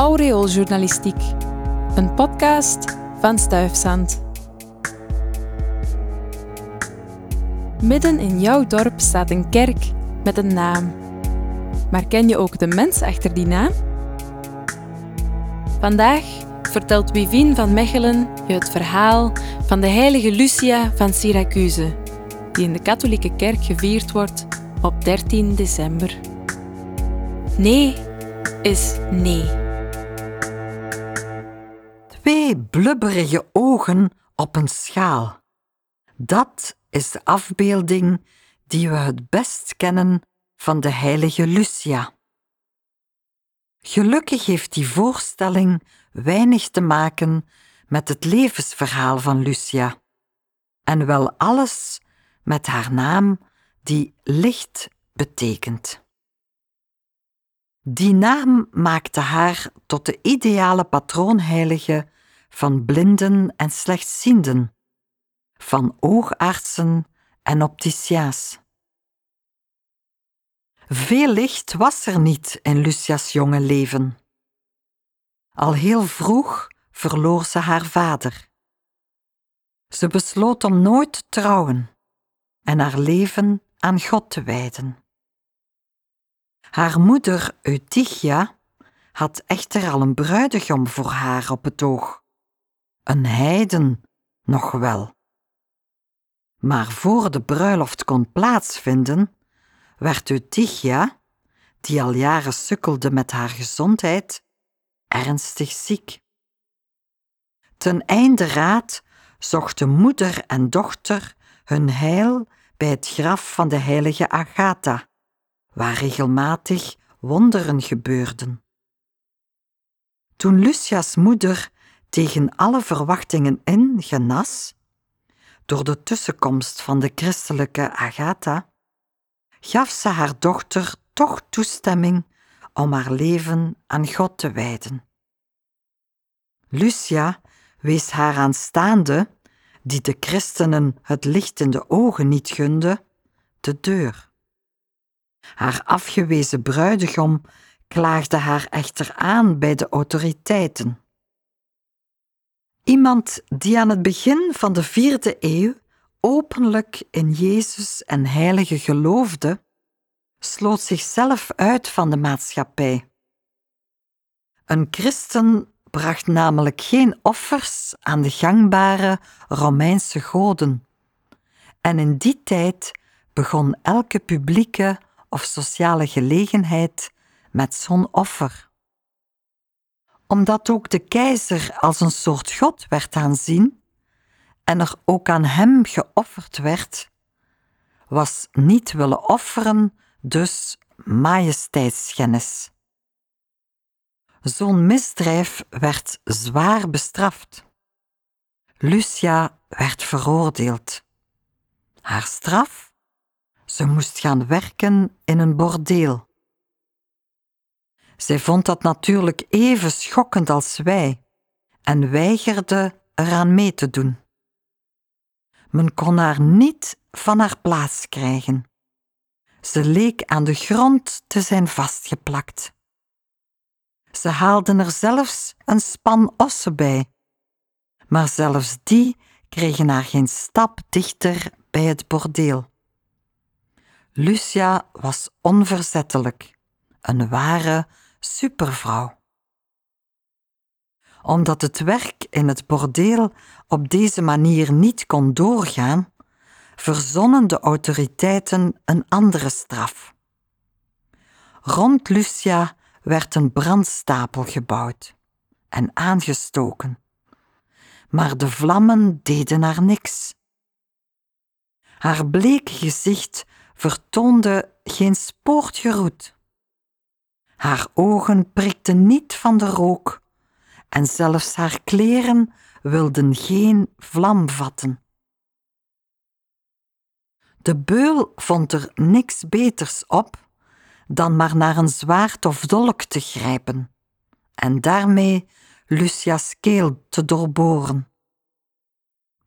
Aureooljournalistiek, een podcast van Stuifzand. Midden in jouw dorp staat een kerk met een naam. Maar ken je ook de mens achter die naam? Vandaag vertelt Wivien van Mechelen je het verhaal van de heilige Lucia van Syracuse, die in de katholieke kerk gevierd wordt op 13 december. Nee is nee. Blubberige ogen op een schaal. Dat is de afbeelding die we het best kennen van de heilige Lucia. Gelukkig heeft die voorstelling weinig te maken met het levensverhaal van Lucia, en wel alles met haar naam die licht betekent. Die naam maakte haar tot de ideale patroonheilige van blinden en slechtzienden, van oogartsen en opticia's. Veel licht was er niet in Lucia's jonge leven. Al heel vroeg verloor ze haar vader. Ze besloot om nooit te trouwen en haar leven aan God te wijden. Haar moeder Eutychia had echter al een bruidegom voor haar op het oog. Een heiden, nog wel. Maar voor de bruiloft kon plaatsvinden, werd Eutychia, die al jaren sukkelde met haar gezondheid, ernstig ziek. Ten einde raad zochten moeder en dochter hun heil bij het graf van de heilige Agatha, waar regelmatig wonderen gebeurden. Toen Lucia's moeder tegen alle verwachtingen in genas, door de tussenkomst van de christelijke Agatha, gaf ze haar dochter toch toestemming om haar leven aan God te wijden. Lucia wees haar aanstaande, die de christenen het licht in de ogen niet gunde, de deur. Haar afgewezen bruidegom klaagde haar echter aan bij de autoriteiten. Iemand die aan het begin van de vierde eeuw openlijk in Jezus en Heilige geloofde, sloot zichzelf uit van de maatschappij. Een christen bracht namelijk geen offers aan de gangbare Romeinse goden. En in die tijd begon elke publieke of sociale gelegenheid met zo'n offer. Omdat ook de keizer als een soort god werd aanzien en er ook aan hem geofferd werd, was niet willen offeren dus majesteitsschennis. Zo'n misdrijf werd zwaar bestraft. Lucia werd veroordeeld. Haar straf? Ze moest gaan werken in een bordeel. Zij vond dat natuurlijk even schokkend als wij en weigerde eraan mee te doen. Men kon haar niet van haar plaats krijgen. Ze leek aan de grond te zijn vastgeplakt. Ze haalden er zelfs een span ossen bij. Maar zelfs die kregen haar geen stap dichter bij het bordeel. Lucia was onverzettelijk, een ware supervrouw. Omdat het werk in het bordeel op deze manier niet kon doorgaan, verzonnen de autoriteiten een andere straf. Rond Lucia werd een brandstapel gebouwd en aangestoken, maar de vlammen deden haar niks. Haar bleek gezicht vertoonde geen spoortje roet. Haar ogen prikten niet van de rook en zelfs haar kleren wilden geen vlam vatten. De beul vond er niks beters op dan maar naar een zwaard of dolk te grijpen en daarmee Lucia's keel te doorboren.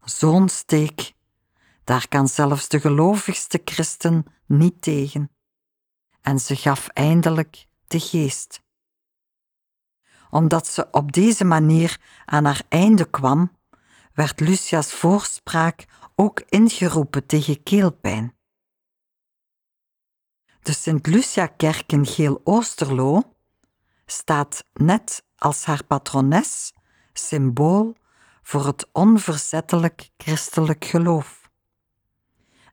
Zo'n steek, daar kan zelfs de gelovigste christen niet tegen. En ze gaf eindelijk geest. Omdat ze op deze manier aan haar einde kwam, werd Lucia's voorspraak ook ingeroepen tegen keelpijn. De Sint-Lucia-kerk in Geel-Oosterlo staat net als haar patrones symbool voor het onverzettelijk christelijk geloof.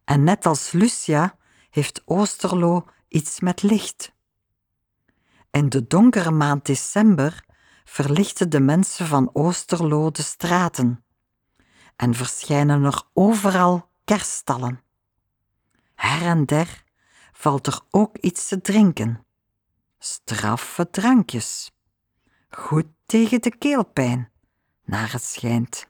En net als Lucia heeft Oosterlo iets met licht. In de donkere maand december verlichten de mensen van Oosterlo de straten en verschijnen er overal kerststallen. Her en der valt er ook iets te drinken. Straffe drankjes. Goed tegen de keelpijn, naar het schijnt.